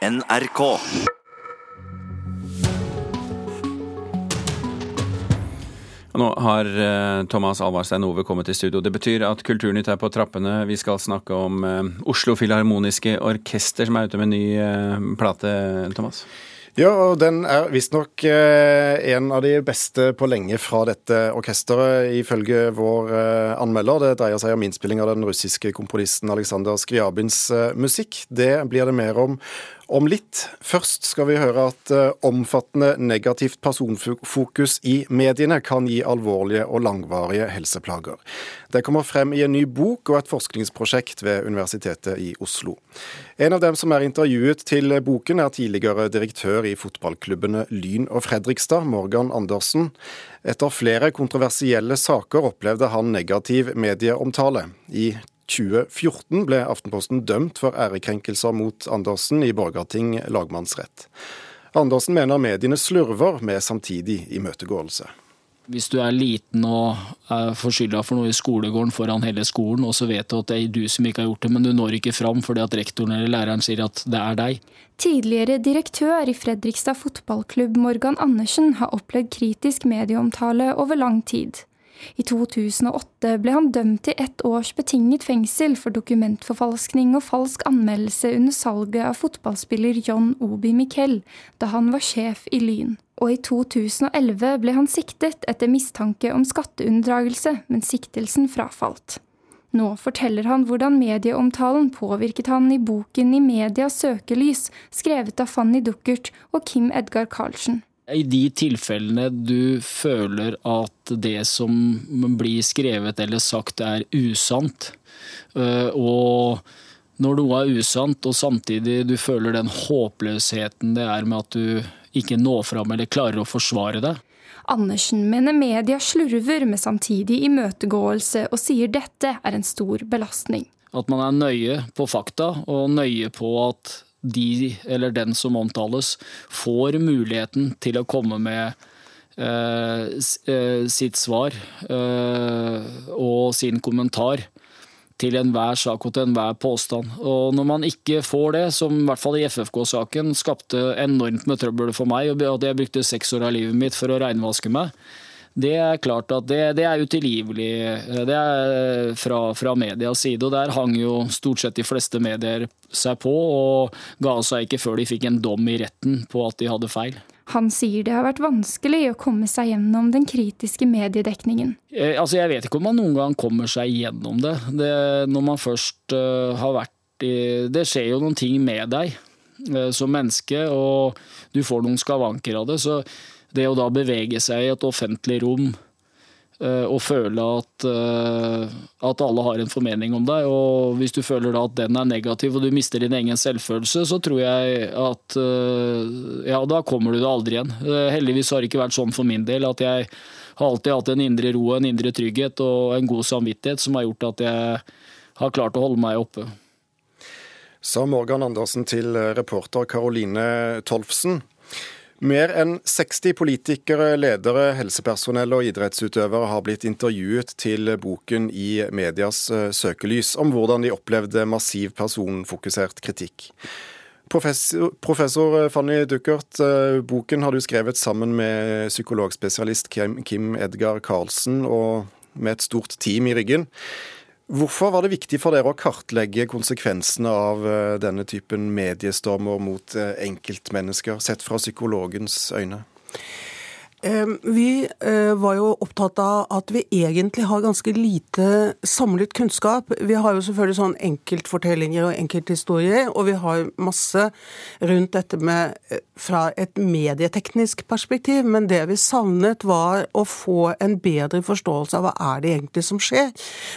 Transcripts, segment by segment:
NRK. Nå har eh, Thomas Alvarstein Ove kommet til studio. Det betyr at Kulturnytt er på trappene. Vi skal snakke om eh, Oslo Filharmoniske Orkester, som er ute med ny eh, plate, Thomas. Ja, og den er visstnok en av de beste på lenge fra dette orkesteret, ifølge vår anmelder. Det dreier seg om innspilling av den russiske komponisten Aleksandr Skriabins musikk. Det blir det mer om om litt. Først skal vi høre at uh, omfattende negativt personfokus i mediene kan gi alvorlige og langvarige helseplager. Det kommer frem i en ny bok og et forskningsprosjekt ved Universitetet i Oslo. En av dem som er intervjuet til boken, er tidligere direktør i fotballklubbene Lyn og Fredrikstad, Morgan Andersen. Etter flere kontroversielle saker opplevde han negativ medieomtale. I 2014 ble Aftenposten dømt for ærekrenkelser mot Andersen i Borgarting lagmannsrett. Andersen mener mediene slurver med samtidig imøtegåelse. Hvis du er liten og får skylda for noe i skolegården foran hele skolen, og så vet du at det er du som ikke har gjort det, men du når ikke fram fordi at rektoren eller læreren sier at det er deg. Tidligere direktør i Fredrikstad fotballklubb Morgan Andersen har opplevd kritisk medieomtale over lang tid. I 2008 ble han dømt til ett års betinget fengsel for dokumentforfalskning og falsk anmeldelse under salget av fotballspiller John Obi Miquel da han var sjef i Lyn. Og i 2011 ble han siktet etter mistanke om skatteunndragelse, men siktelsen frafalt. Nå forteller han hvordan medieomtalen påvirket han i boken I medias søkelys, skrevet av Fanny Duckert og Kim Edgar Karlsen. I de tilfellene du føler at det som blir skrevet eller sagt er usant, øh, og når noe er usant, og samtidig du føler den håpløsheten det er med at du ikke når fram eller klarer å forsvare det. Andersen mener media slurver med samtidig imøtegåelse, og sier dette er en stor belastning. At man er nøye på fakta, og nøye på at de eller den som omtales, får muligheten til å komme med eh, eh, sitt svar eh, og sin kommentar til enhver sak og til enhver påstand. Og når man ikke får det, som i hvert fall i FFK-saken skapte enormt med trøbbel for meg, og at jeg brukte seks år av livet mitt for å reinvaske meg, det er klart at det, det er utilgivelig det er fra, fra medias side. og Der hang jo stort sett de fleste medier seg på, og ga seg ikke før de fikk en dom i retten på at de hadde feil. Han sier det har vært vanskelig å komme seg gjennom den kritiske mediedekningen. Jeg, altså jeg vet ikke om man noen gang kommer seg gjennom det. det når man først uh, har vært i Det skjer jo noen ting med deg uh, som menneske, og du får noen skavanker av det. så det å da bevege seg i et offentlig rom eh, og føle at, eh, at, alle har en formening om deg, og hvis du føler da at den er negativ og du mister din egen selvfølelse, så tror jeg at eh, ja, da kommer du deg aldri igjen. Heldigvis har det ikke vært sånn for min del at jeg har alltid hatt en indre ro, en indre trygghet og en god samvittighet som har gjort at jeg har klart å holde meg oppe. Sa Morgan Andersen til reporter Karoline Tolfsen. Mer enn 60 politikere, ledere, helsepersonell og idrettsutøvere har blitt intervjuet til boken i medias eh, søkelys om hvordan de opplevde massiv personfokusert kritikk. Professor, professor Fanny Duckert, eh, boken har du skrevet sammen med psykologspesialist Kim Edgar Karlsen og med et stort team i ryggen. Hvorfor var det viktig for dere å kartlegge konsekvensene av eh, denne typen mediestormer mot eh, enkeltmennesker, sett fra psykologens øyne? Vi eh, var jo opptatt av at vi egentlig har ganske lite samlet kunnskap. Vi har jo selvfølgelig sånn enkeltfortellinger og enkelthistorier, og vi har masse rundt dette med eh, fra et medieteknisk perspektiv. Men det vi savnet, var å få en bedre forståelse av hva er det egentlig som skjer.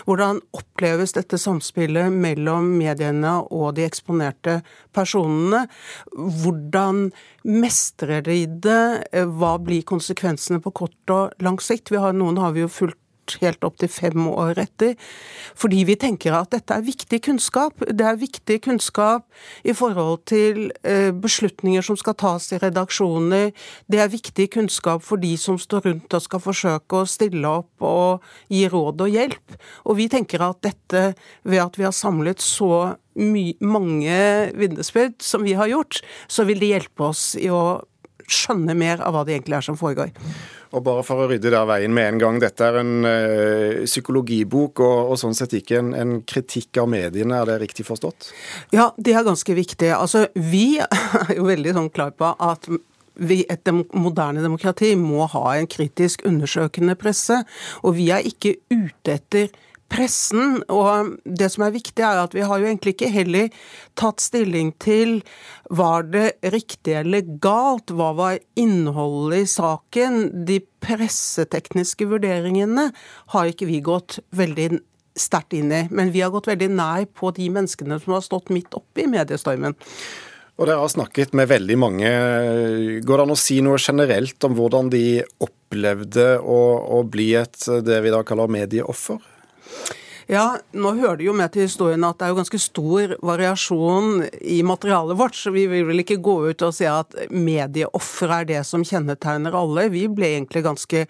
Hvordan oppleves dette samspillet mellom mediene og de eksponerte personene? Hvordan mestrer de det? Hva blir konsekvensene? Konsekvensene på kort og lang sikt. Har, noen har vi jo fulgt helt opp til fem år etter. Fordi vi tenker at dette er viktig kunnskap. Det er viktig kunnskap i forhold til eh, beslutninger som skal tas i redaksjoner. Det er viktig kunnskap for de som står rundt og skal forsøke å stille opp og gi råd og hjelp. Og vi tenker at dette, ved at vi har samlet så mange vitnesbyrd som vi har gjort, så vil det hjelpe oss i å skjønne mer av hva det egentlig er som foregår. Og bare for å rydde der veien med en gang, dette er en ø, psykologibok og, og, sånn sett ikke en, en, kritikk av mediene, er det riktig forstått? Ja, det er ganske viktig. Altså, vi er jo veldig sånn klar på at vi, et dem moderne demokrati må ha en kritisk undersøkende presse, og vi er ikke ute etter pressen. Og det som er viktig, er at vi har jo egentlig ikke heller tatt stilling til var det riktig eller galt, hva var innholdet i saken. De pressetekniske vurderingene har ikke vi gått veldig sterkt inn i, men vi har gått veldig nær på de menneskene som har stått midt oppe i mediestormen. Og Dere har snakket med veldig mange. Går det an å si noe generelt om hvordan de opplevde å, å bli et det vi da kaller medieoffer? Ja, nå hører det jo med til historien at det er jo ganske stor variasjon i materialet vårt, så vi vil vel ikke gå ut og si at medieoffer er det som kjennetegner alle. Vi ble egentlig ganske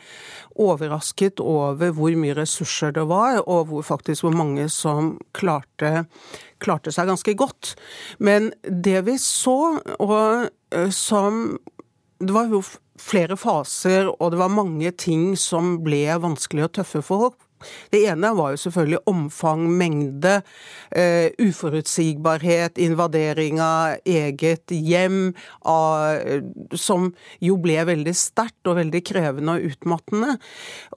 overrasket over hvor mye ressurser det var, og hvor faktisk hvor mange som klarte, klarte seg ganske godt. Men det vi så, og eh, som Det var jo flere faser, og det var mange ting som ble vanskelig og tøffe for folk. Det ene var jo selvfølgelig omfang, mengde, uh, uforutsigbarhet, invadering av eget hjem, av, som jo ble veldig sterkt og veldig krevende og utmattende.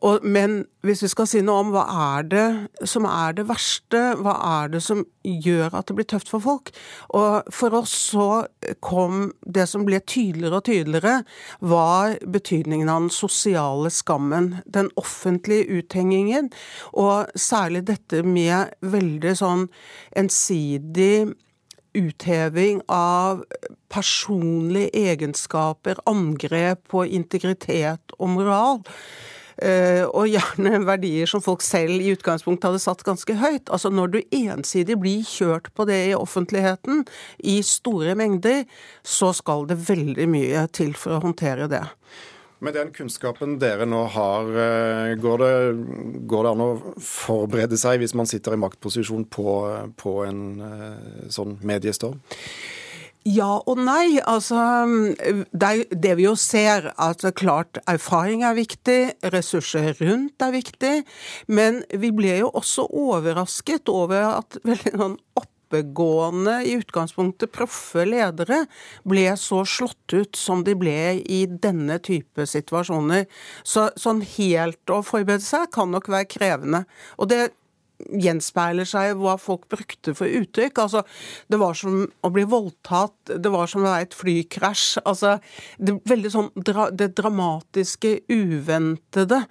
Og, men hvis vi skal si noe om hva er det som er det verste, hva er det som gjør at det blir tøft for folk? Og for oss så kom det som ble tydeligere og tydeligere, var betydningen av den sosiale skammen. Den offentlige uthengingen, og særlig dette med veldig sånn ensidig utheving av personlige egenskaper, angrep på integritet og moral. Eh, og gjerne verdier som folk selv i utgangspunktet hadde satt ganske høyt. Altså Når du ensidig blir kjørt på det i offentligheten i store mengder, så skal det veldig mye til for å håndtere det. Med den kunnskapen dere nå har, eh, går det, går det, an å forberede seg hvis man sitter i maktposisjon på, på en eh, sånn mediestorm? Ja og nei. Altså, det, det vi jo ser, at klart erfaring er viktig, ressurser rundt er viktig, men vi ble jo også overrasket over at veldig sånn opp oppegående, i utgangspunktet proffe ledere ble så slått ut som de ble i denne type situasjoner. Så sånn helt å forberede seg kan nok være krevende. Og det gjenspeiler seg hva folk brukte for uttrykk. Altså, det var som å bli voldtatt, det var som å være et flykrasj. Altså, det, veldig sånn dra, det dramatiske, uventede,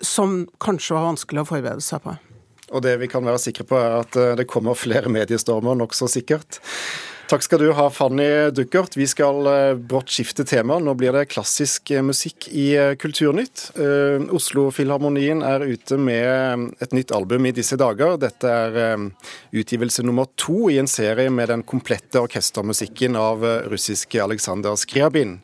som kanskje var vanskelig å forberede seg på. Og det vi kan være sikre på, er at eh, det kommer flere mediestormer, nokså sikkert. Takk skal du ha, Fanny Duckert. Vi skal eh, brått skifte tema. Nå blir det klassisk eh, musikk i Kulturnytt. Oslo-filharmonien er ute med et nytt album i disse dager. Dette er utgivelse nummer to i en serie med den komplette orkestermusikken av russiske Aleksandr Skriabin.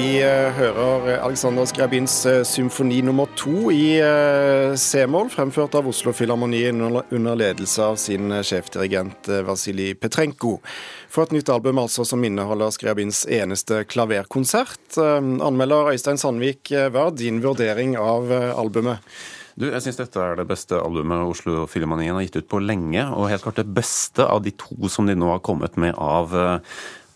Vi eh, hører Alexander Skrabins eh, symfoni nummer to i eh, C-moll, fremført av Oslo-filharmonien under ledelse av sin sjefdirigent Vasilij Petrenko. For et nytt album altså som inneholder Skrabins eneste klaverkonsert. Anmelder Øystein Sandvik, hva er din vurdering av albumet? Du, jeg syns dette er det beste albumet Oslo-filharmonien har gitt ut på lenge. Og helt klart det beste av de to som de nå har kommet med av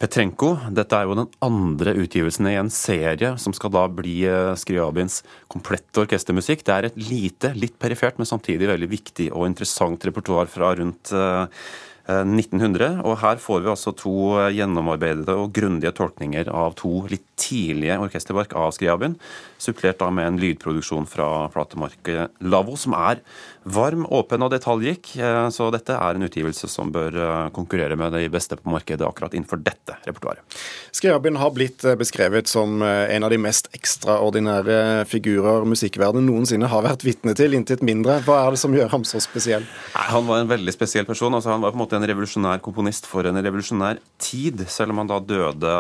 Petrenko. Dette er jo den andre utgivelsen i en serie som skal da bli eh, Skriabins komplette orkestermusikk. Det er et lite, litt perifert, men samtidig veldig viktig og interessant repertoar fra rundt 1900. Eh, og her får vi altså to gjennomarbeidede og grundige tolkninger av to litt tidlige orkesterverk av Skriabin, supplert da med en lydproduksjon fra platemarkedet Lavo, som er varm, åpen og detaljrik. Eh, så dette er en utgivelse som bør eh, konkurrere med de beste på markedet akkurat innenfor dette repertoaret. Skriabin har blitt beskrevet som en av de mest ekstraordinære figurer musikkverdenen noensinne har vært vitne til, intet mindre. Hva er det som gjør ham så spesiell? Han var en veldig spesiell person. altså Han var på en måte en revolusjonær komponist for en revolusjonær tid, selv om han da døde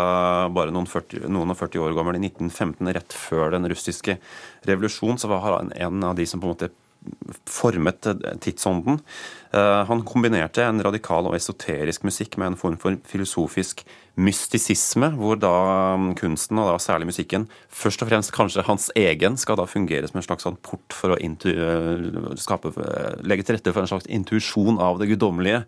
bare noen, 40, noen og 40 år gammel i 1915, rett før den russiske revolusjon, så var han en av de som på en måte formet tidsånden. Eh, han kombinerte en radikal og esoterisk musikk med en form for filosofisk mystisisme, hvor da um, kunsten, og da særlig musikken, først og fremst kanskje hans egen, skal da fungere som en slags sånn port for å uh, skape, uh, legge til rette for en slags intuisjon av det guddommelige.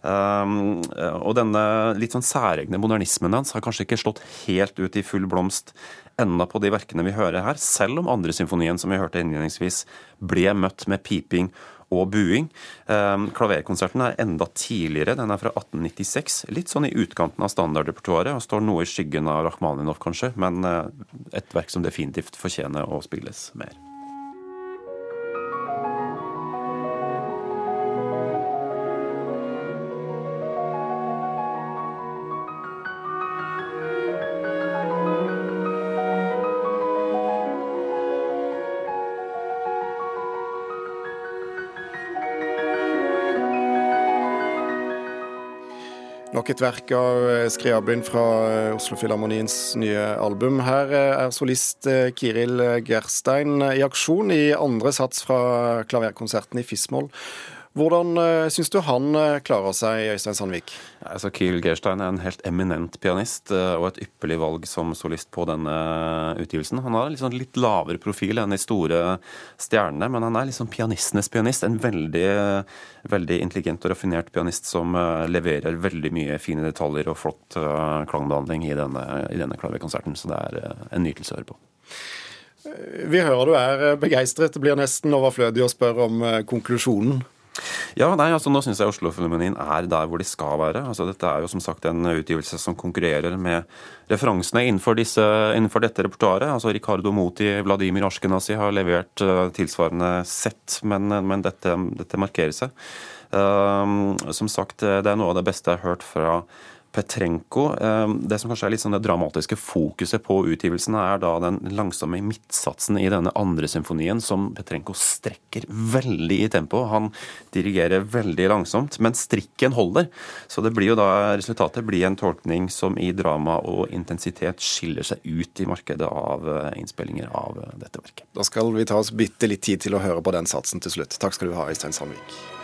Um, og denne litt sånn særegne modernismen hans har kanskje ikke slått helt ut i full blomst enda på de verkene vi hører her, selv om andre symfonien, som vi hørte innledningsvis, ble møtt med piping og buing. Um, klaverkonserten er enda tidligere, den er fra 1896. Litt sånn i utkanten av standardrepertoaret og står noe i skyggen av Rakhmaninov, kanskje, men uh, et verk som definitivt fortjener å spilles mer. Nok et verk av eh, Skriabin fra Oslofilharmoniens Oslo Filharmoniens nye album. Her eh, er solist Kiril Gerstein i aksjon i andre sats fra klaverkonserten i Fismål. Hvordan uh, syns du han uh, klarer seg, Øystein Sandvik? Altså, Kiel Gerstein er en helt eminent pianist uh, og et ypperlig valg som solist på denne utgivelsen. Han har liksom litt lavere profil enn de store stjernene, men han er liksom pianistenes pianist. En veldig, veldig intelligent og raffinert pianist som leverer veldig mye fine detaljer og flott klangbehandling i denne, i denne klaverkonserten. Så det er en nytelse å høre på. Vi hører du er begeistret. Det blir nesten overflødig å spørre om konklusjonen. Ja, nei, altså Nå syns jeg Oslo-filharmonien er der hvor de skal være. Altså Dette er jo som sagt en utgivelse som konkurrerer med referansene innenfor, disse, innenfor dette repertoaret. Altså Ricardo Moti, Vladimir Ashkenazi har levert uh, tilsvarende sett, men, men dette, dette, markerer seg. Uh, som sagt, det er noe av det beste jeg har hørt fra Petrenko. Ehm, det som kanskje er litt sånn det dramatiske fokuset på utgivelsen, er da den langsomme midtsatsen i denne andre symfonien, som Petrenko strekker veldig i tempo. Han dirigerer veldig langsomt, men strikken holder. Så det blir jo da resultatet blir en tolkning som i drama og intensitet skiller seg ut i markedet av eh, innspillinger av dette verket. Da skal vi ta oss bitte litt tid til å høre på den satsen til slutt. Takk skal du ha, Øystein Sandvik.